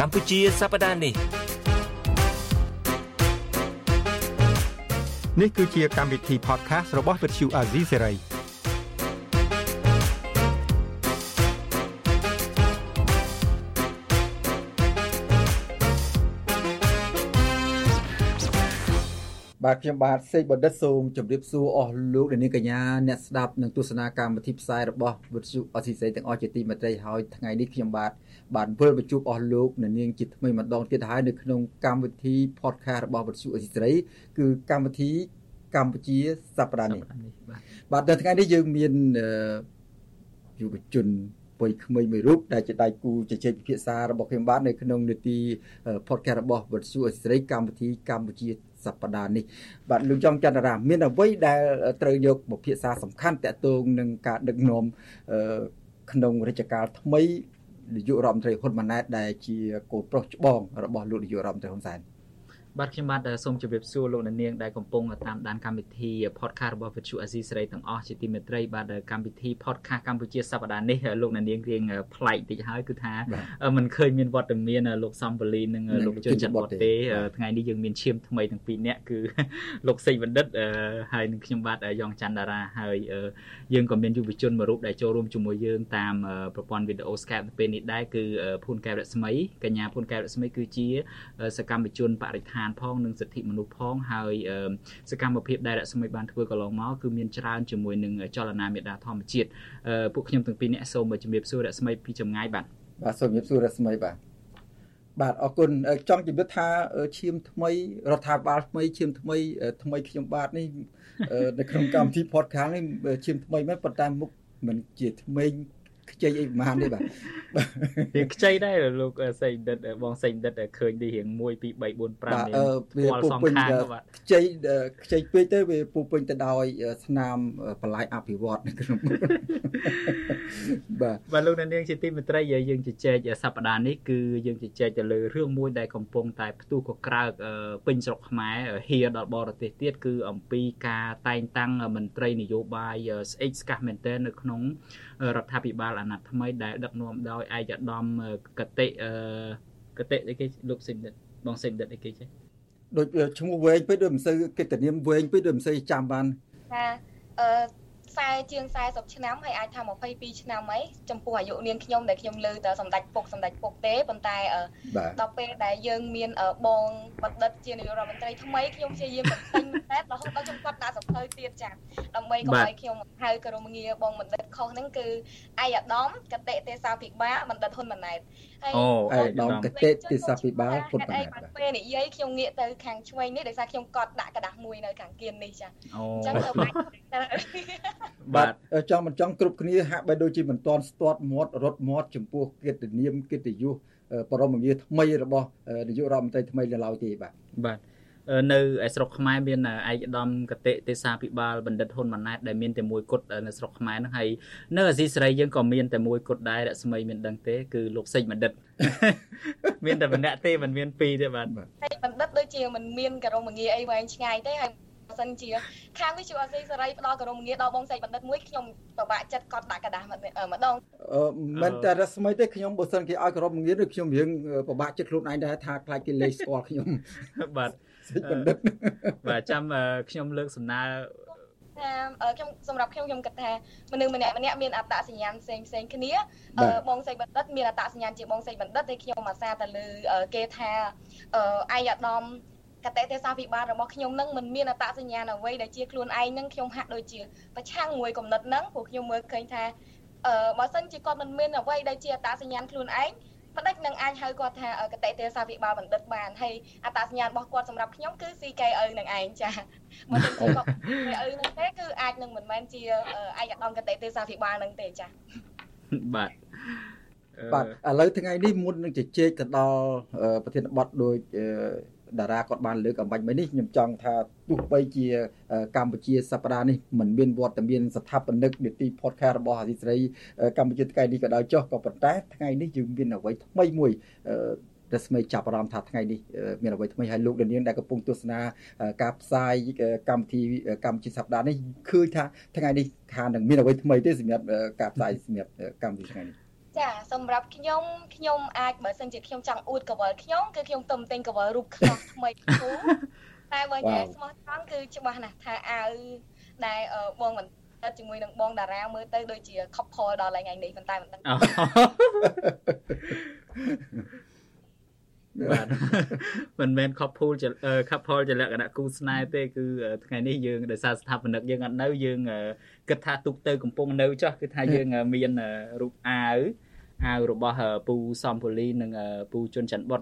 កម្ពុជាសប្តាហ៍នេះនេះគឺជាកម្មវិធី podcast របស់ Vuthu Azizi Serai បាទខ្ញុំបាទសេកបណ្ឌិតសូមជម្រាបសួរអស់លោកអ្នកនាងកញ្ញាអ្នកស្ដាប់និងទស្សនាកម្មវិធីផ្សាយរបស់វិទ្យុអស៊ីសេរីទាំងអស់ជាទីមេត្រីហើយថ្ងៃនេះខ្ញុំបាទ បានវិលបញ្ជូបអស់លោកអ្នកនាងជាថ្មីម្ដងទៀតហើយនៅក្នុងកម្មវិធី podcast របស់វិទ្យុអស៊ីសេរីគឺកម្មវិធីកម្ពុជាសប្តាហ៍នេះបាទនៅថ្ងៃនេះយើងមានយុវជនពុយក្មេងមួយរូបដែលជាដៃគូជជែកពិភាក្សារបស់ខ្ញុំបាទនៅក្នុងនីតិ podcast របស់វិទ្យុអសេរីកម្មវិធីកម្ពុជាសប្តាហ៍នេះបាទលោកចង់ចន្ទរាមានអ្វីដែលត្រូវយកមកពិភាក្សាសំខាន់តកតងនឹងការដឹកនាំក្នុងរាជការថ្មី នាយករដ្ឋមន្ត្រីហ៊ុនម៉ាណែតដែលជាកូនប្រុសច្បងរបស់លោកនាយករដ្ឋមន្ត្រីហ៊ុនសែន បាទខ្ញុំបាទសូមជម្រាបសួរលោកអ្នកនាងដែលកំពុងតាមដានកម្មវិធី podcast របស់ Vithu Azizi សេរីទាំងអស់ជាទីមេត្រីបាទកម្មវិធី podcast កម្ពុជាសប្តាហ៍នេះលោកអ្នកនាងរៀងប្លែកតិចហើយគឺថាมันឃើញមានវត្តមានលោកសំបលីនិងលោកជុនច័ន្ទវត្តទេថ្ងៃនេះយើងមានឈាមថ្មីទាំងពីរនាក់គឺលោកសេចបណ្ឌិតហើយនិងខ្ញុំបាទយ៉ងច័ន្ទតារាហើយយើងក៏មានយុវជនមួយរូបដែលចូលរួមជាមួយយើងតាមប្រព័ន្ធវីដេអូ Skype នៅពេលនេះដែរគឺភូនកែវរស្មីកញ្ញាភូនកែវរស្មីគឺជាសកម្មជនបរិស្ថានផងនិងសិទ្ធិមនុស្សផងហើយសកម្មភាពដែលរស្មីបានធ្វើកន្លងមកគឺមានច្រើនជាមួយនឹងចលនាមេដាធម្មជាតិពួកខ្ញុំទាំងពីរនាក់សូមជម្រាបសួររស្មីពីចម្ងាយបាទបាទសូមជម្រាបសួររស្មីបាទបាទអរគុណចង់ជម្រាបថាឈាមថ្មីរដ្ឋាភិបាលថ្មីឈាមថ្មីថ្មីខ្ញុំបាទនេះនៅក្នុងកម្មវិធី podcast នេះឈាមថ្មីមែនប៉ុន្តែមុខមិនជាថ្មី ខ្ចីអីប្រហែលទេបាទវាខ្ចីដែរលោកសេងដិតបងសេងដិតឃើញទីរៀង1 2 3 4 5នេះវាពុពេញខ្ចីខ្ចីពេកទៅវាពុពេញទៅដោយស្នាមបន្លាយអភិវឌ្ឍនៅក្នុងបាទបាទលោកអ្នកនាងជាទីមេត្រីយើងជជែកសប្តាហ៍នេះគឺយើងជជែកទៅលើរឿងមួយដែលកំពុងតែផ្ទុះកក្រើកពេញស្រុកខ្មែរហៀដល់បរទេសទៀតគឺអំពីការតែងតាំងមន្ត្រីនយោបាយស្អេកស្កះមែនទែននៅក្នុងរដ្ឋាភិបាលអាណត្តិថ្មីដែលដឹកនាំដោយឯកឧត្តមកតិកតិអីគេលោកសិនដិតបងសិនដិតអីគេចេះដូចឈ្មោះវែងពេកដូចមិនសូវកិត្តិនាមវែងពេកដូចមិនសូវចាំបានថាអឺ 40ជាង40ឆ្នាំហើយអាចថា22ឆ្នាំអីចំពោះអាយុនាងខ្ញុំដែលខ្ញុំលើតែសម្ដេចពុកសម្ដេចពុកទេប៉ុន្តែដល់ពេលដែលយើងមានបងបណ្ឌិតជានាយករដ្ឋមន្ត្រីថ្មីខ្ញុំព្យាយាមបន្ទិញតែរហូតដល់ខ្ញុំគាត់ដាក់សភៅទៀតចាដើម្បីកុំឲ្យខ្ញុំហៅក្រមងារបងបណ្ឌិតខុសហ្នឹងគឺអាយអាដាមកតិទេសាភិបាលបណ្ឌិតហ៊ុនម៉ាណែតហើយអូអាយអាដាមកតិទេសាភិបាលហ៊ុនម៉ាណែតពេលនិយាយខ្ញុំងាកទៅខាងឆ្វេងនេះដោយសារខ្ញុំកត់ដាក់กระดาษមួយនៅខាងគៀននេះចាអញ្ចឹងទៅបាច់ បាទចង់មិនចង់គ្រប់គ្នាហាក់បីដូចជាមិនទាន់ស្ទាត់មាត់រត់មាត់ចំពោះកិត្តិនាមកិត្តិយសបរមងារថ្មីរបស់នាយករដ្ឋមន្ត្រីថ្មីនៅឡើយទេបាទបាទនៅឯស្រុកខ្មែរមានឯកឧត្តមកតិទេសាភិបាលបណ្ឌិតហ៊ុនម៉ាណែតដែលមានតែមួយគត់នៅស្រុកខ្មែរហ្នឹងហើយនៅអាស៊ីសេរីយើងក៏មានតែមួយគត់ដែររស្មីមានដឹងទេគឺលោកសេចបណ្ឌិតមានតែម្នាក់ទេមិនមានពីរទេបាទសេចបណ្ឌិតដូចជាមិនមានករមងារអីវែងឆ្ងាយទេហើយ សិនជាខាងវិទ្យុអសីសេរីផ្ដល់គោរមងារដល់បងសេចបណ្ឌិតមួយខ្ញុំពិបាកចិត្តកត់ដាក់กระดาษម្ដងអឺមិនតែរស្មីទេខ្ញុំបើសិនគេឲ្យគោរមងារដូចខ្ញុំរៀងពិបាកចិត្តខ្លួនឯងដែរថាខ្លាចគេលេខស្គាល់ខ្ញុំបាទសេចបណ្ឌិតបាទចាំខ្ញុំលើកសំណើថាខ្ញុំសម្រាប់ខ្ញុំខ្ញុំគិតថាមនុស្សម្នាក់ម្នាក់មានអត្តសញ្ញាណផ្សេងផ្សេងគ្នាបងសេចបណ្ឌិតមានអត្តសញ្ញាណជាបងសេចបណ្ឌិតហើយខ្ញុំអាសាទៅលើគេថាអាយអាដាម កតេទេសាភិបាលរបស់ខ្ញុំនឹងមិនមានអត្តសញ្ញាណអ្វីដែលជាខ្លួនឯងនឹងខ្ញុំហាក់ដូចជាប្រឆាំងមួយគំនិតហ្នឹងព្រោះខ្ញុំមើលឃើញថាអឺបើសិនជាគាត់មិនមានអ្វីដែលជាអត្តសញ្ញាណខ្លួនឯងផ្ដិចនឹងអាចហៅគាត់ថាកតេទេសាភិបាលបណ្ឌិតបានហើយអត្តសញ្ញាណរបស់គាត់សម្រាប់ខ្ញុំគឺ CKO នឹងឯងចាបើមិនជាគាត់ CKO នឹងទេគឺអាចនឹងមិនមែនជាឯកឧត្តមកតេទេសាភិបាលនឹងទេចាបាទបាទឥឡូវថ្ងៃនេះមុននឹងជជែកទៅដល់ប្រធានបទដោយ តារាគាត់បានលើកអំបញ្ញមិញនេះខ្ញុំចង់ថាទោះបីជាកម្ពុជាសប្តាហ៍នេះមិនមានវត្តមានស្ថាបនិកនីតិ podcast របស់អាស៊ីសេរីកម្ពុជាថ្ងៃនេះក៏ដោយចុះក៏ប៉ុន្តែថ្ងៃនេះយើងមានអ្វីថ្មីមួយរស្មីចាប់អារម្មណ៍ថាថ្ងៃនេះមានអ្វីថ្មីហើយលោកលានដែលកំពុងទស្សនាការផ្សាយកម្មវិធីកម្ពុជាសប្តាហ៍នេះឃើញថាថ្ងៃនេះខាងនឹងមានអ្វីថ្មីទេសម្រាប់ការផ្សាយសម្រាប់កម្មវិធីថ្ងៃនេះ ចចាសម្រាប់ខ្ញុំខ្ញុំអាចបើសិនជាខ្ញុំចង់អួតកវលខ្ញុំគឺខ្ញុំទៅទិញកវលរូបខ្នោះថ្មីគូតែបើនិយាយស្មោះត្រង់គឺច្បាស់ណាស់ថាអាវដែលបងមិនិតជាមួយនឹងបងតារាមើលទៅដូចជា couple ដល់ថ្ងៃនេះប៉ុន្តែមិនដឹងបាទមិនមែន couple couple ជាលក្ខណៈគូស្នេហ៍ទេគឺថ្ងៃនេះយើងដោយសារស្ថាបនិកយើងអត់នៅយើងគិតថាទុកទៅកំពុងនៅចោះគឺថាយើងមានរូបអាវ អាវរបស់ពូសំពូលីនិងពូជុនច័ន្ទបុត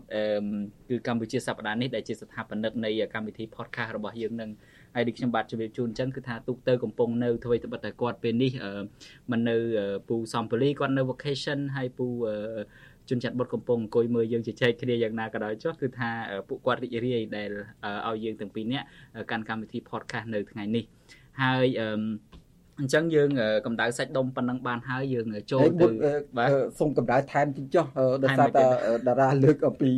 គឺកម្ពុជាសប្តាហ៍នេះដែលជាស្ថាបនិកនៃកម្មវិធី podcast របស់យើងនឹងហើយដូចខ្ញុំបាទជម្រាបជូនអញ្ចឹងគឺថាទូកទៅកំពុងនៅធ្វើត្បិតតែគាត់ពេលនេះមិននៅពូសំពូលីគាត់នៅ vacation ហើយពូជនចាត់បុតកំពុងអង្គុយមើលយើងជជែកគ្នាយ៉ាងណាក៏ដោយចុះគឺថាពួកគាត់រីករាយដែលឲ្យយើងទាំងពីរនាក់កាន់កម្មវិធី podcast នៅថ្ងៃនេះហើយអឺ អញ្ចឹងយើងកម្ដៅសាច់ដុំប៉ុណ្ណឹងបានហើយយើងចូលទៅបាទសូមកម្ដៅថែមតិចចុះដោយសារតែតារាលើកអំពី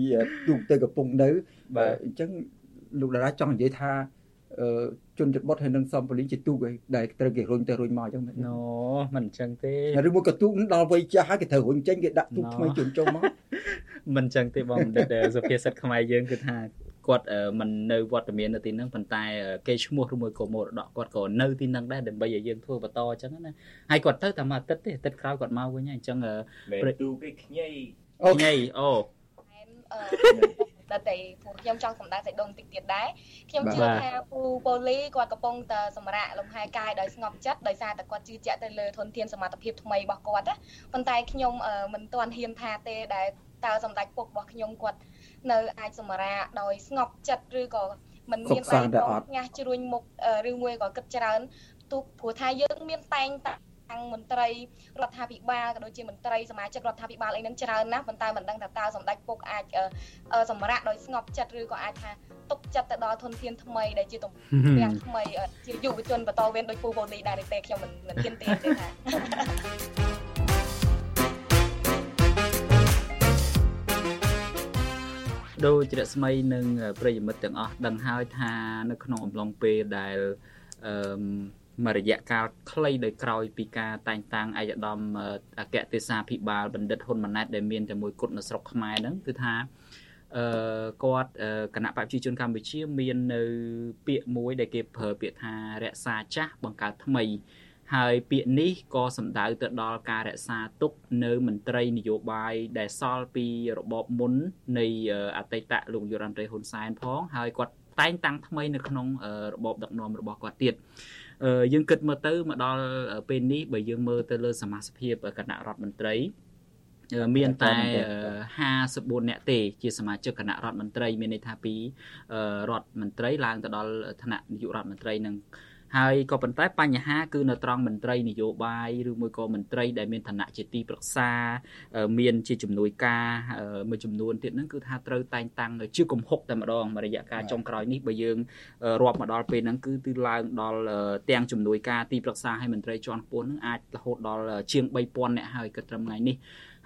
ទូកទៅកំពុងនៅបាទអញ្ចឹងលោកតារាចង់និយាយថាជនចិត្តបុតហើយនឹងសំពលីជាទូកឯដែលត្រូវគេរុញទៅរុញមកអញ្ចឹងណូមិនអញ្ចឹងទេឬមួយក៏ទូកដល់វ័យចាស់ហើយគេត្រូវរុញចេញគេដាក់ទូកថ្មីជូនចូលមកមិនអញ្ចឹងទេបងបណ្ឌិតសុភាសិតខ្មែរយើងគឺថា គាត់មិននៅវត្តមាននៅទីហ្នឹងប៉ុន្តែគេឈ្មោះឬមួយក៏មរតកគាត់ក៏នៅទីហ្នឹងដែរដើម្បីឲ្យយើងធ្វើបន្តអញ្ចឹងណាហើយគាត់ទៅតែមួយអាទិត្យទេអាទិត្យក្រោយគាត់មកវិញហើយអញ្ចឹងមិនទូគេខ្ញីខ្ញីអូដតែពួកខ្ញុំចង់សម្ដៅសេចក្ដីបន្តិចទៀតដែរខ្ញុំជឿថាពូប៉ូលីគាត់កំពុងតែសម្រាកលំហែកាយដោយស្ងប់ចិត្តដោយសារតែគាត់ជឿជាក់ទៅលើធនធានសមត្ថភាពថ្មីរបស់គាត់ណាប៉ុន្តែខ្ញុំមិនទាន់ហ៊ានថាទេដែល តើសម្ដេចពុករបស់ខ្ញុំគាត់នៅអាចសម្រាកដោយស្ងប់ចិត្តឬក៏មិនមានបែបញ៉ាស់ជ្រួញមុខឬមួយក៏គិតច្រើនទូព្រោះថាយើងមានតែងតាខាងមន្ត្រីរដ្ឋាភិបាលក៏ដូចជាមន្ត្រីសមាជិករដ្ឋាភិបាលអីហ្នឹងច្រើនណាស់ប៉ុន្តែមិនដឹងថាតើសម្ដេចពុកអាចសម្រាប់ដោយស្ងប់ចិត្តឬក៏អាចថាទុកចិត្តទៅដល់ធនធានថ្មីដែលជាទំពាំងថ្មីជាយុវជនបន្តវេនដោយពូបូលីដែរទេខ្ញុំមិនមិនហ៊ានទេទេថា ដូចរស្មីនិងប្រិយមិត្តទាំងអស់ដឹងហើយថានៅក្នុងអំឡុងពេលដែលអឺមួយរយៈកាលខ្លីដោយក្រោយពីការតែងតាំងឯកឧត្តមអគ្គទេសាភិបាលបណ្ឌិតហ៊ុនម៉ាណែតដែលមានតែមួយគត់នៅស្រុកខ្មែរហ្នឹងគឺថាអឺគាត់គណៈបព្វជិជនកម្ពុជាមាននៅពាក្យមួយដែលគេប្រើពាក្យថារក្សាចាស់បង្កើតថ្មី ហើយពាក្យនេះក៏សំដៅទៅដល់ការរក្សាទុកនៅមន្ត្រីនយោបាយដែលសល់ពីរបបមុននៃអតីតលោកយុរ៉ាន់រ៉េហ៊ុនសែនផងហើយគាត់តែងតាំងថ្មីនៅក្នុងរបបដឹកនាំរបស់គាត់ទៀតយើងគិតមើលទៅមកដល់ពេលនេះបើយើងមើលទៅលើសមាជិកភាពគណៈរដ្ឋមន្ត្រីមានតែ54នាក់ទេជាសមាជិកគណៈរដ្ឋមន្ត្រីមានន័យថាពីរដ្ឋមន្ត្រីឡើងទៅដល់ឋានៈនាយករដ្ឋមន្ត្រីនឹង ហើយក៏ប៉ុន្តែបញ្ហាគឺនៅត្រង់មន្ត្រីនយោបាយឬមួយក៏មន្ត្រីដែលមានឋានៈជាទីប្រឹក្សាមានជាជំនួយការមួយចំនួនទៀតហ្នឹងគឺថាត្រូវតែងតាំងជាកំហុកតែម្ដងរយៈកាលចុងក្រោយនេះបើយើងរាប់មកដល់ពេលហ្នឹងគឺគឺឡើងដល់ទាំងជំនួយការទីប្រឹក្សាឲ្យមន្ត្រីជាន់ខ្ពស់ហ្នឹងអាចរហូតដល់ជាង3000នាក់ហើយគិតត្រឹមថ្ងៃនេះ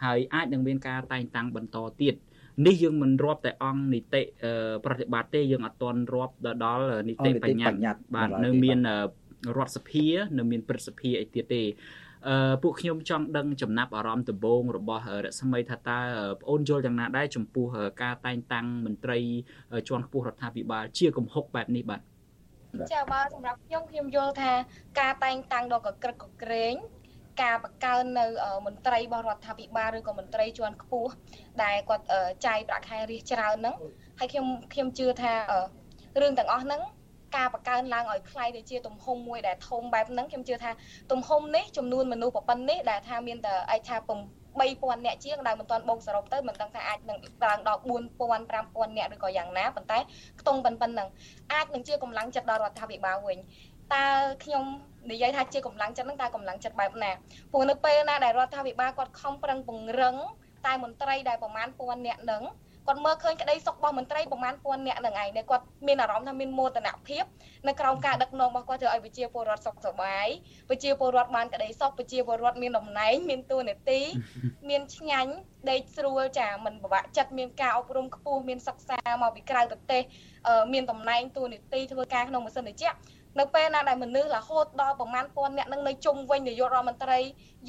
ហើយអាចនឹងមានការតែងតាំងបន្តទៀត នេះយើងមិនរាប់តែអង្គនីតិប្រតិបត្តិទេយើងអត់ទាន់រាប់ដល់នីតិបញ្ញត្តិបាទនៅមានរដ្ឋសភា នៅមានព្រឹទ្ធសភាអីទៀតទេអឺពួកខ្ញុំចង់ដឹងចំណាប់អារម្មណ៍ដំបូងរបស់រស្មីថាតើប្អូនយល់យ៉ាងណាដែរចំពោះការតែងតាំងមន្ត្រីជាន់ខ្ពស់រដ្ឋាភិបាលជាកំហុកបែបនេះបាទចាបើសម្រាប់ខ្ញុំខ្ញុំយល់ថាការតែងតាំងដល់កក្រឹកកក្រែង ការបង្កើននៅមន្ត្រីរបស់រដ្ឋាភិបាលឬក៏មន្ត្រីជាន់ខ្ពស់ដែលគាត់ចាយប្រាក់ខែរៀសច្រើនហ្នឹងហើយខ្ញុំខ្ញុំជឿថារឿងទាំងអស់ហ្នឹងការបង្កើនឡើងឲ្យខ្លៃទៅជាទំហំមួយដែលធំបែបហ្នឹងខ្ញុំជឿថាទំហំនេះចំនួនមនុស្សប្រពន្ធនេះដែលថាមានតែឯថា3000អ្នកជាងដែលមិនទាន់បូកសរុបទៅមិនដឹងថាអាចនឹងឡើងដល់4000 5000អ្នកឬក៏យ៉ាងណាប៉ុន្តែខ្ទង់ប៉ុណ្ណឹងអាចនឹងជាកម្លាំងចិត្តដល់រដ្ឋាភិបាលវិញតើខ្ញុំ និយាយថាជាកម្លាំងចិត្តហ្នឹងតើកម្លាំងចិត្តបែបណាព្រោះនៅពេលណាដែលរដ្ឋាភិបាលគាត់ខំប្រឹងពង្រឹងតែមន្ត្រីដែលប្រមាណពាន់នាក់ហ្នឹងគាត់មើលឃើញក្តីសុខរបស់មន្ត្រីប្រមាណពាន់នាក់ហ្នឹងឯងដែលគាត់មានអារម្មណ៍ថាមានមោទនភាពនៅក្រោមការដឹកនាំរបស់គាត់ធ្វើឲ្យប្រជាពលរដ្ឋសុខសប្បាយប្រជាពលរដ្ឋបានក្តីសុខប្រជាពលរដ្ឋមានតំណែងមានតួនាទីមានឆ្ងាញ់ដេកស្រួលចាមិនពិបាកចិត្តមានការអប់រំខ្ពស់មានសិក្សាមកពីក្រៅប្រទេសមានតំណែងតួនាទីធ្វើការក្នុងម៉ាស៊ីនត្រជាក់ នៅពេលណាដែលមនុស្សរហូតដល់ប្រមាណពាន់អ្នកនឹងនៅជុំវិញនាយករដ្ឋមន្ត្រី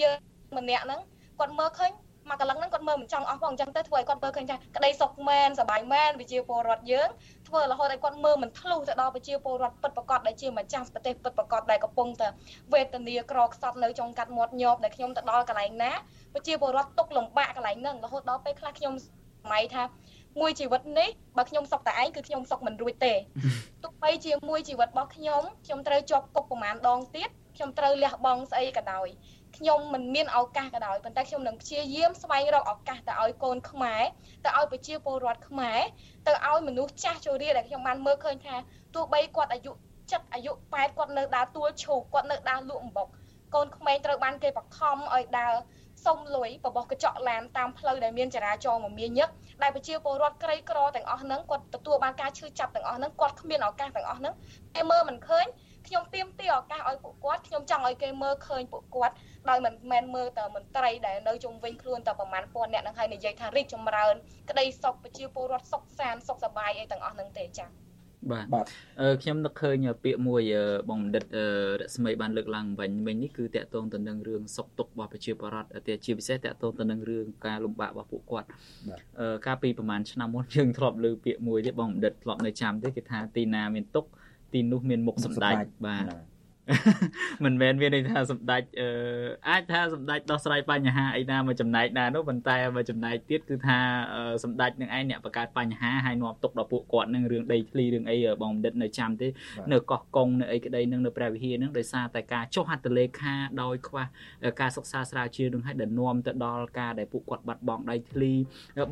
យើងម្នាក់ហ្នឹងគាត់មើលឃើញមកកន្លងហ្នឹងគាត់មើលមិនចង់អស់ផងអញ្ចឹងទៅធ្វើឲ្យគាត់មើលឃើញថាក្តីសុខមែនសប្បាយមែនប្រជាពលរដ្ឋយើងធ្វើរហូតឲ្យគាត់មើលមិនធ្លុះទៅដល់ប្រជាពលរដ្ឋពិតប្រាកដដែលជាម្ចាស់ប្រទេសពិតប្រាកដដែលកំពុងតែវេទនាក្រខ្សត់នៅចុងកាត់មាត់ញោបដែលខ្ញុំទៅដល់កន្លែងណាប្រជាពលរដ្ឋទុកលំបាកកន្លែងហ្នឹងរហូតដល់ពេលខ្លះខ្ញុំសម័យថា មួយជីវិតនេះបើខ្ញុំសុកតែឯងគឺខ្ញុំសុកមិនរួចទេទោះបីជាមួយជីវិតរបស់ខ្ញុំខ្ញុំត្រូវជាប់គុកប្រហែលដងទៀតខ្ញុំត្រូវលះបង់ស្អីក៏ដោយខ្ញុំមិនមានឱកាសក៏ដោយប៉ុន្តែខ្ញុំនឹងព្យាយាមស្វែងរកឱកាសទៅឲ្យកូនខ្មែរទៅឲ្យប្រជាពលរដ្ឋខ្មែរទៅឲ្យមនុស្សចាស់ជរាដែលខ្ញុំបានមើលឃើញថាទោះបីគាត់អាយុ7អាយុ8គាត់នៅដើរទួលឈូកគាត់នៅដើរលក់អំបុកកូនក្មេងត្រូវបានគេបខំឲ្យដើរ សុំលុយរបស់កញ្ចក់ឡានតាមផ្លូវដែលមានចរាចរណ៍មមាញឹកដែលប្រជាពលរដ្ឋក្រីក្រទាំងអស់ហ្នឹងគាត់ទទួលបានការឈឺចាប់ទាំងអស់ហ្នឹងគាត់គ្មានឱកាសទាំងអស់ហ្នឹងគេមើលមិនឃើញខ្ញុំទៀមទីឱកាសឲ្យពួកគាត់ខ្ញុំចង់ឲ្យគេមើលឃើញពួកគាត់ដោយមិនមែនមើលតែមន្ត្រីដែលនៅជុំវិញខ្លួនតែប្រហែលពាន់អ្នកនឹងហើយនិយាយថារីកចម្រើន ក្តីសុខប្រជាពលរដ្ឋសុខសាន្តសុខសប្បាយអីទាំងអស់ហ្នឹងទេចា៎ បាទបាទអឺខ្ញុំនឹកឃើញពាក្យមួយបងបណ្ឌិតរស្មីបានលើកឡើងវិញវិញនេះគឺតកតងទៅនឹងរឿងសុខទុក្ខរបស់ប្រជាពលរដ្ឋតែជាពិសេសតកតងទៅនឹងរឿងការលំបាករបស់ពួកគាត់អឺកាលពីប្រហែលឆ្នាំមុនយើងធ្លាប់លើពាក្យមួយទេបងបណ្ឌិតធ្លាប់នៅចាំទេគេថាទីណាមានទុក្ខទីនោះមានមុខសម្ដេចបាទ មិនមែនមានន័យថាសម្ដេចអឺអាចថាសម្ដេចដោះស្រាយបញ្ហាអីណាមួយចំណែកណានោះប៉ុន្តែមួយចំណែកទៀតគឺថាសម្ដេចនឹងឯងអ្នកបង្កើតបញ្ហាហើយនាំទុកដល់ពួកគាត់នឹងរឿងដីធ្លីរឿងអីបងបណ្ឌិតនៅចាំទេនៅកោះកុងនៅអីក្តីនឹងនៅព្រះវិហារនឹងដោយសារតែការចុះហត្ថលេខាដោយខ្វះការសិក្សាស្រាវជ្រាវនឹងឲ្យដែលនាំទៅដល់ការដែលពួកគាត់បាត់បង់ដីធ្លី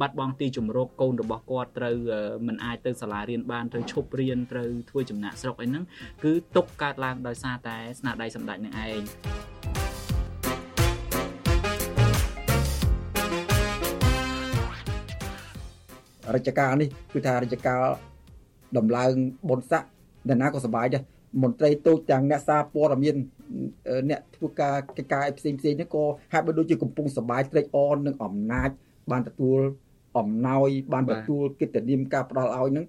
បាត់បង់ទីជំរកកូនរបស់គាត់ត្រូវមិនអាចទៅសាលារៀនបានត្រូវឈប់រៀនត្រូវធ្វើចំណាក់ស្រុកអីហ្នឹងគឺទុកកើតឡើងដោយសារតែស្នាដៃសម្ដេចនឹងឯងរជ្ជកាលនេះគឺថារជ្ជកាលដំឡើងបុនស័កអ្នកណាក៏សប្បាយដែរមន្ត្រីតូចទាំងអ្នកសារព័ត៌មានអ្នកធ្វើការកិច្ចការផ្សេងផ្សេងនេះក៏ហាក់បីដូចជាកំពុងសប្បាយត្រេកអរនឹងអំណាចបានទទួលអំណោយបានទទួលកិត្តិនាមការផ្ដល់ឲ្យនឹង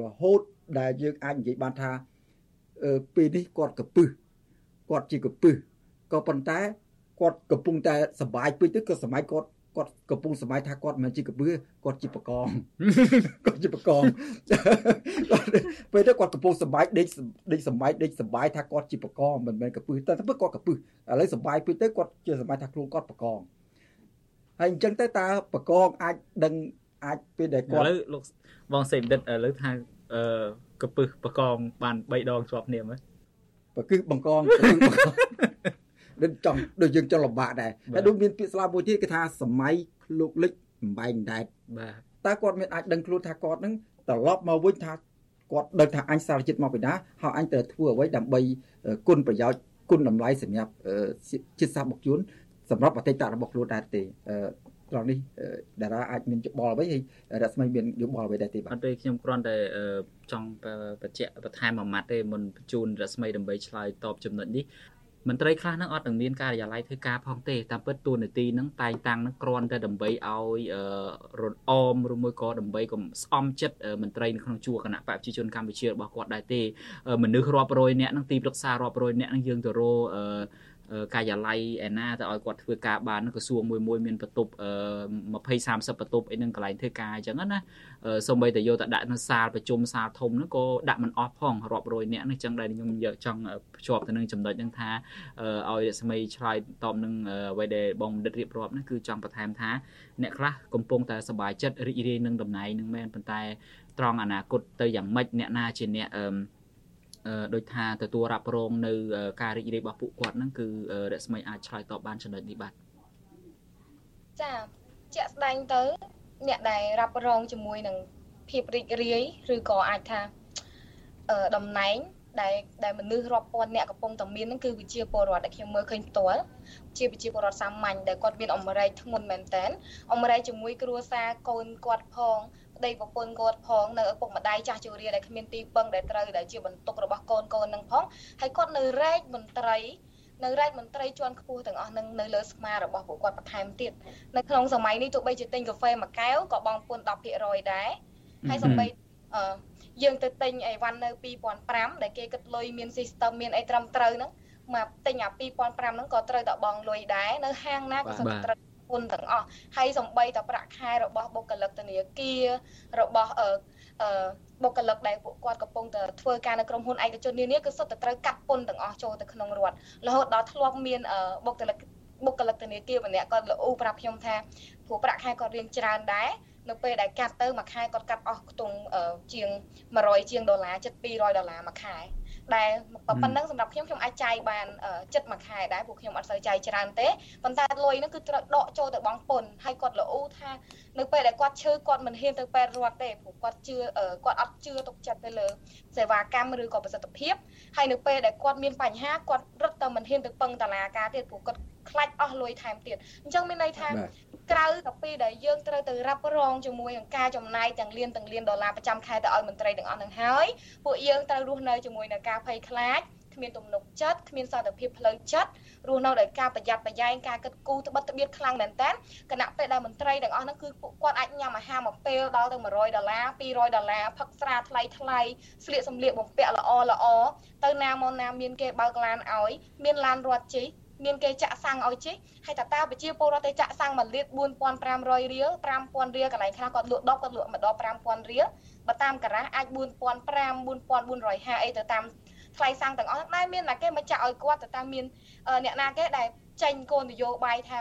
រហូតដែលយើងអាចនិយាយបានថា ពេលនេះគាត់កពឹសគាត់ជាកពឹសក៏ប៉ុន្តែគាត់កំពុងតែសបាយពេកទៅក៏សម័យគាត់គាត់កំពុងសម័យថាគាត់មិនជាកពឹសគាត់ជាបកងគាត់ជាបកងពេលទៅគាត់កំពុងសបាយដេកដេកសម័យដេកសបាយថាគាត់ជាបកងមិនមែនកពឹសតែទៅគាត់កពឹសឥឡូវសបាយពេកទៅគាត់ជាសម័យថាខ្លួនគាត់បកងហើយអញ្ចឹងទៅតើបកងអាចដឹងអាចពេលដែលគាត់ឥឡូវលោកបងសេមដិតឥឡូវថា អឺកពឹសបកងបាន3ដងជាប់គ្នាមើលបើគឺបង្កងដូចចង់ដូចយើងចង់លំបាកដែរតែដូចមានពាក្យស្លោកមួយទៀតគេថាសម័យលោកលិចបំបែងដែតបាទតើគាត់មានអាចដឹងខ្លួនថាគាត់នឹងត្រឡប់មកវិញថាគាត់ដឹងថាអញសារជាតិមកពីណាហើយអញត្រូវធ្វើអ្វីដើម្បីគុណប្រយោជន៍គុណតម្លៃសម្រាប់ជាតិសាសន៍បុកជួនសម្រាប់អតីតរបស់ខ្លួនដែរទេ ត្រង់នេះតារាអាចមានយោបល់អ្វីហើយរស្មីមានយោបល់អ្វីដែរទេបាទអត់ទេខ្ញុំគ្រាន់តែចង់បញ្ជាក់បន្ថែមមួយម៉ាត់ទេមុនបញ្ជូនរស្មីដើម្បីឆ្លើយតបចំណុចនេះមន្ត្រីខ្លះនឹងអត់នឹងមានការិយាល័យធ្វើការផងទេតាមពិតតួនាទីនឹងតែងតាំងនឹងគ្រាន់តែដើម្បីឲ្យរនអមឬមួយក៏ដើម្បីកុំស្អំចិត្តមន្ត្រីនៅក្នុងជួរគណៈបព្វជិជនកម្ពុជារបស់គាត់ដែរទេមនុស្សរាប់រយនាក់នឹងទីប្រឹក្សារាប់រយនាក់នឹងយើងទៅរក ការិយាល័យឯណាទៅឲ្យគាត់ធ្វើការបានក្រសួងមួយមួយមានបន្ទប់20 30បន្ទប់អីនឹងកន្លែងធ្វើការអញ្ចឹងណាសូម្បីតែយកទៅដាក់នៅសាលប្រជុំសាលធំហ្នឹងក៏ដាក់មិនអស់ផងរាប់រយនាក់នេះអញ្ចឹងដែលខ្ញុំយកចង់ភ្ជាប់ទៅនឹងចំណុចហ្នឹងថាឲ្យរស្មីឆ្លើយតបនឹងអ្វីដែលបងបណ្ឌិតរៀបរាប់ហ្នឹងគឺចង់បន្ថែមថាអ្នកខ្លះកំពុងតែសប្បាយចិត្តរីករាយនឹងតំណែងនឹងមែនប៉ុន្តែត្រង់អនាគតទៅយ៉ាងម៉េចអ្នកណាជាអ្នកអឺ ដូចថាទទួលរ៉ាប់រងនៅការរីករាយរបស់ពួកគាត់ហ្នឹងគឺរស្មីអាចឆ្លើយតបបានចំណុចនេះបាទចាជាក់ស្ដែងទៅ អ្នកដែលរ៉ាប់រងជាមួយនឹងភាពរីករាយឬក៏អាចថាតំណែងដែលដែលមនុស្សរាប់ពាន់អ្នកកំពុងតែមានហ្នឹងគឺវិជាពលរដ្ឋដែលខ្ញុំមើលឃើញផ្ទាល់ជាវិជាពលរដ្ឋសាមញ្ញដែលគាត់មានអមរែកធ្ងន់មែនតើអមរែកជាមួយគ្រួសារកូនគាត់ផង ប្តីប្រពន្ធគាត់ផងនៅឪពុកម្ដាយចាស់ជរាដែលគ្មានទីពឹងដែលត្រូវដែលជាបន្ទុករបស់កូនកូននឹងផងហើយគាត់នៅរែកមន្ត្រីនៅរែកមន្ត្រីជាន់ខ្ពស់ទាំងអស់នឹងនៅលើស្មារបស់ពួកគាត់បន្ថែមទៀតនៅក្នុងសម័យនេះទោះបីជាទិញកាហ្វេមួយកែវក៏បងពុន10%ដែរហើយសំបីអឺយើងទៅទិញអីវ៉ាន់នៅ2005ដែលគេគិតលុយមាន system មានអីត្រឹមត្រូវហ្នឹងមកទិញអា2005ហ្នឹងក៏ត្រូវតែបងលុយដែរនៅហាងណាក៏សឹកត្រូវ ពន្ធទាំងអស់ហើយសំបីតប្រាក់ខែរបស់បុគ្គលិកធនាគាររបស់អឺអឺបុគ្គលិកដែលពួកគាត់កំពុងតែធ្វើការនៅក្រុមហ៊ុនឯកជននានាគឺសុទ្ធតែត្រូវកាត់ពន្ធទាំងអស់ចូលទៅក្នុងរដ្ឋរហូតដល់ធ្លាប់មានបុគ្គលិកបុគ្គលិកធនាគារម្នាក់គាត់លោកអ៊ូប្រាប់ខ្ញុំថាព្រោះប្រាក់ខែគាត់រៀងច្រើនដែរនៅពេលដែលកាត់ទៅមួយខែគាត់កាត់អស់ខ្ទង់ជាង100ជាងដុល្លារជិត200ដុល្លារមួយខែ ដែលប៉ុណ្ណឹងសម្រាប់ខ្ញុំខ្ញុំអាចចាយបានចិត្តមួយខែដែរព្រោះខ្ញុំអត់សូវចាយច្រើនទេប៉ុន្តែលុយហ្នឹងគឺត្រូវដកចូលទៅបងពុនហើយគាត់ល្អថានៅពេលដែលគាត់ឈឺគាត់មិនហ៊ានទៅពេទ្យរត់ទេព្រោះគាត់ជឿគាត់អត់ជឿទុកចិត្តទៅលើសេវាកម្មឬក៏ប្រសិទ្ធភាពហើយនៅពេលដែលគាត់មានបញ្ហាគាត់រត់ទៅមិនហ៊ានទៅពឹងតឡាការទៀតព្រោះគាត់ ខ្លាចអស់លុយថែមទៀតអញ្ចឹងមានន័យថាក្រៅតែពីដែលយើងត្រូវទៅរ៉ាប់រងជាមួយនឹងការចំណាយទាំងលានទាំងលានដុល្លារប្រចាំខែទៅឲ្យមន្ត្រីទាំងអស់នឹងហើយពួកយើងត្រូវរស់នៅជាមួយនឹងការភ័យខ្លាចគ្មានទំនុកចិត្តគ្មានសន្តិភាពផ្លូវចិត្តរស់នៅដោយការប្រយ័ត្នប្រយែងការគិតគូរត្បិតត្បៀតខ្លាំងមែនតើគណៈពេលដែលមន្ត្រីទាំងអស់ហ្នឹងគឺពួកគាត់អាចញ៉ាំអាហារមួយពេលដល់ទៅ100ដុល្លារ200ដុល្លារផឹកស្រាថ្លៃថ្លៃស្លៀកសម្លៀកបំពាក់ល្អល្អទៅណាមកណាមានគេបើកឡានឲ្យមានឡានរត់ជិះ មានគេចាក់សាំងឲ្យជិះហើយតើតើប្រជាពលរដ្ឋទៅចាក់សាំង1លៀត4500រៀល5000រៀលកន្លែងខ្លះគាត់លក់10គាត់លក់ម្ដង5000រៀលបើតាមការ៉ាអាច4500 4450អីទៅតាមថ្លៃសាំងទាំងអស់តែមានណាគេមកចាក់ឲ្យគាត់ទៅតាមមានអ្នកណាគេដែលចេញគោលនយោបាយថា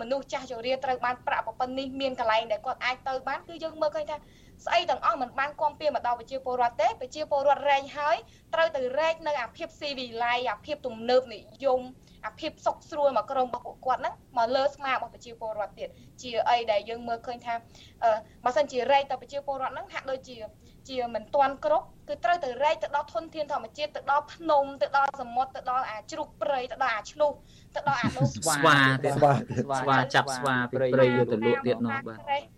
មនុស្សចាស់ជរាត្រូវបានប្រាក់ប៉ុណ្ណនេះមានកន្លែងដែលគាត់អាចទៅបានគឺយើងមើលឃើញថា ស្អីទាំងអស់មិនបានគាំពៀមកដល់ប្រជាពលរដ្ឋទេប្រជាពលរដ្ឋរែងហើយត្រូវទៅរែកនៅអាភាពស៊ីវិល័យអាភាពទំនើបនិយមអាភាពសុខស្រួលមកក្រុមរបស់ពួកគាត់ហ្នឹងមកលើស្មារបស់ប្រជាពលរដ្ឋទៀតជាអីដែលយើងមើលឃើញថាបើសិនជារែកទៅប្រជាពលរដ្ឋហ្នឹងហាក់ដូចជាជាមិនទាន់គ្រប់គឺត្រូវទៅរែកទៅដល់ធនធានធម្មជាតិទៅដល់ភ្នំទៅដល់សមុទ្រទៅដល់អាជ្រូកព្រៃទៅដល់អាឆ្លុះទៅដល់អានោះស្វាទៀតស្វាស្វាចាប់ស្វាពីព្រៃយកទៅលក់ទៀតនោះបាទអឺ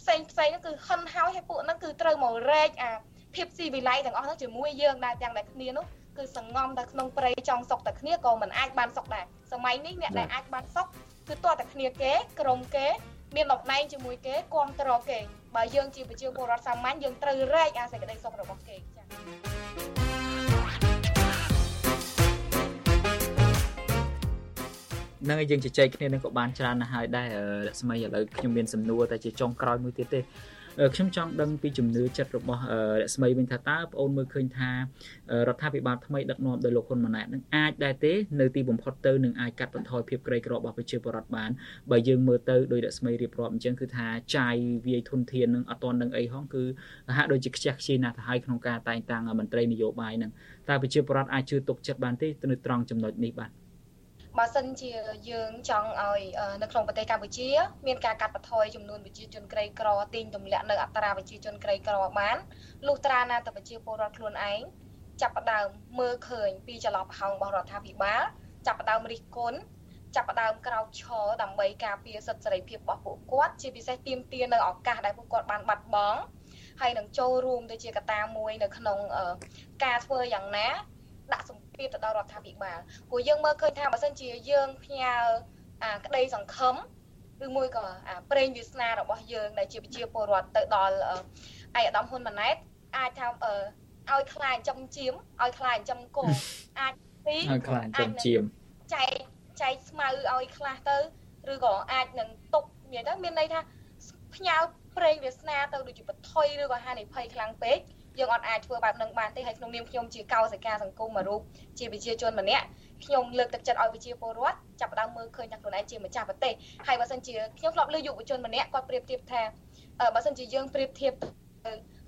ផ្សេងផ្សេងហ្នឹងគឺហិនហើយឲ្យពួកហ្នឹងគឺត្រូវមករែកអាភាពស៊ីវិល័យទាំងអស់ហ្នឹងជាមួយយើងដែរទាំងតែគ្នានោះគឺសងំតែក្នុងព្រៃចង់សុកតែគ្នាក៏មិនអាចបានសុកដែរសម័យនេះអ្នកដែលអាចបានសុកគឺតើតែគ្នាគេក្រុមគេមានតំណែងជាមួយគេគ្រប់គ្រងគេបើយើងជាប្រជាពលរដ្ឋសាមញ្ញយើងត្រូវរែកអាសេចក្តីសុខរបស់គេចា៎ នឹងយើងជជែកគ្នានឹងក៏បានច្រើនណាស់ហើយដែររស្មីឥឡូវខ្ញុំមានសំណួរតែជាចុងក្រោយមួយទៀតទេខ្ញុំចង់ដឹងពីជំនឿចិត្តរបស់រស្មីវិញថាតើបងអូនមើលឃើញថារដ្ឋាភិបាលថ្មីដឹកនាំដោយលោកហ៊ុនម៉ាណែតនឹងអាចដែរទេនៅទីបំផុតទៅនឹងអាចកាត់បន្ថយភាពក្រីក្ររបស់ប្រជាពលរដ្ឋបានបើយើងមើលទៅដោយរស្មីរៀបរាប់អញ្ចឹងគឺថាចាយវាយធនធាននឹងអត់ទាន់នឹងអីហងគឺហាក់ដូចជាខ្ជះខ្ជាយណាស់ទៅហើយក្នុងការតែងតាំងមន្ត្រីនយោបាយនឹងតើប្រជាពលរដ្ឋអាចជឿទុកចិត្តបានទេទៅនៅត្រង់ចំណុចនេះបាទ បើសិនជាយើងចង់ឲ្យនៅក្នុងប្រទេសកម្ពុជា មានការកាត់បន្ថយចំនួនប្រជាជនក្រីក្រទាញទម្លាក់នៅអត្រាប្រជាជនក្រីក្របានលុះត្រាណាតែប្រជាពលរដ្ឋខ្លួនឯងចាប់ផ្ដើមមើលឃើញពីចន្លោះប្រហោងរបស់រដ្ឋាភិបាលចាប់ផ្ដើមរិះគន់ចាប់ផ្ដើមក្រោកឈរដើម្បីការពារសិទ្ធិសេរីភាពរបស់ពួកគាត់ជាពិសេសទាមទារនៅឱកាសដែលពួកគាត់បានបាត់បង់ហើយនឹងចូលរួមទៅជាកត្តាមួយនៅក្នុងការធ្វើយ៉ាងណាដាក់សម្ពាធទៅដល់រដ្ឋាភិបាលព្រោះយើងមើលឃើញថាបើសិនជាយើងផ្ញើអាក្តីសង្ឃឹមឬមួយក៏អាប្រេងវាសនារបស់យើងដែលជាប្រជាពលរដ្ឋទៅដល់ឯកឧត្តមហ៊ុនម៉ាណែតអាចថាឲ្យខ្លាចចំជៀមឲ្យខ្លាចចំគោអាចទីឲ្យខ្លាចចំជៀមចែកចែកស្មៅឲ្យខ្លះទៅឬក៏អាចនឹងຕົកមានទៅមានន័យថាផ្ញើប្រេងវាសនាទៅដូចជាបថុយឬក៏ហានិភ័យខ្លាំងពេក យើងអត់អាចធ្វើបែបនឹងបានទេហើយក្នុងនាមខ្ញុំជាកោសិកាសង្គមមួយរូបជាប្រជាជនម្នាក់ខ្ញុំលើកទឹកចិត្តឲ្យប្រជាពលរដ្ឋចាប់ផ្ដើមមើលឃើញថាខ្លួនឯងជាម្ចាស់ប្រទេសហើយបើសិនជាខ្ញុំធ្លាប់លើយុវជនម្នាក់គាត់ប្រៀបធៀបថាបើសិនជាយើងប្រៀបធៀប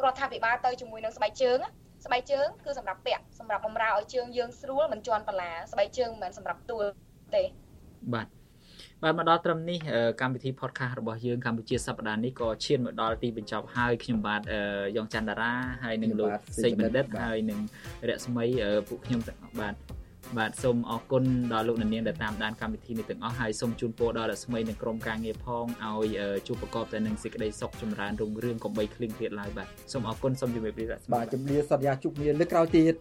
រដ្ឋាភិបាលទៅជាមួយនឹងស្បែកជើងស្បែកជើងគឺសម្រាប់ពាក់សម្រាប់បំរើឲ្យជើងយើងស្រួលមិនជន់បន្លាស្បែកជើងមិនមែនសម្រាប់ទួលទេបាទ បាទមកដល់ត្រឹមនេះកម្មវិធី podcast របស់យើងកម្ពុជាសប្តាហ៍នេះក៏ឈានមកដល់ទីបញ្ចប់ហើយខ្ញុំបាទយ៉ងច័ន្ទតារាហើយនឹងលោកសេកបណ្ឌិតហើយនឹងរស្មីពួកខ្ញុំទាំងអស់បាទបាទសូមអរគុណដល់លោកនាងដែលតាមដានកម្មវិធីនេះទាំងអស់ហើយសូមជូនពរដល់រស្មីនិងក្រុមការងារផងឲ្យជួបប្រកបតែនឹងសេចក្តីសុខចម្រើនរុងរឿងកុំបីឃ្លៀងឃ្លាតឡើយបាទសូមអរគុណសូមជម្រាបលារស្មីបាទជំរាបសន្យាជួបគ្នាលើកក្រោយទៀត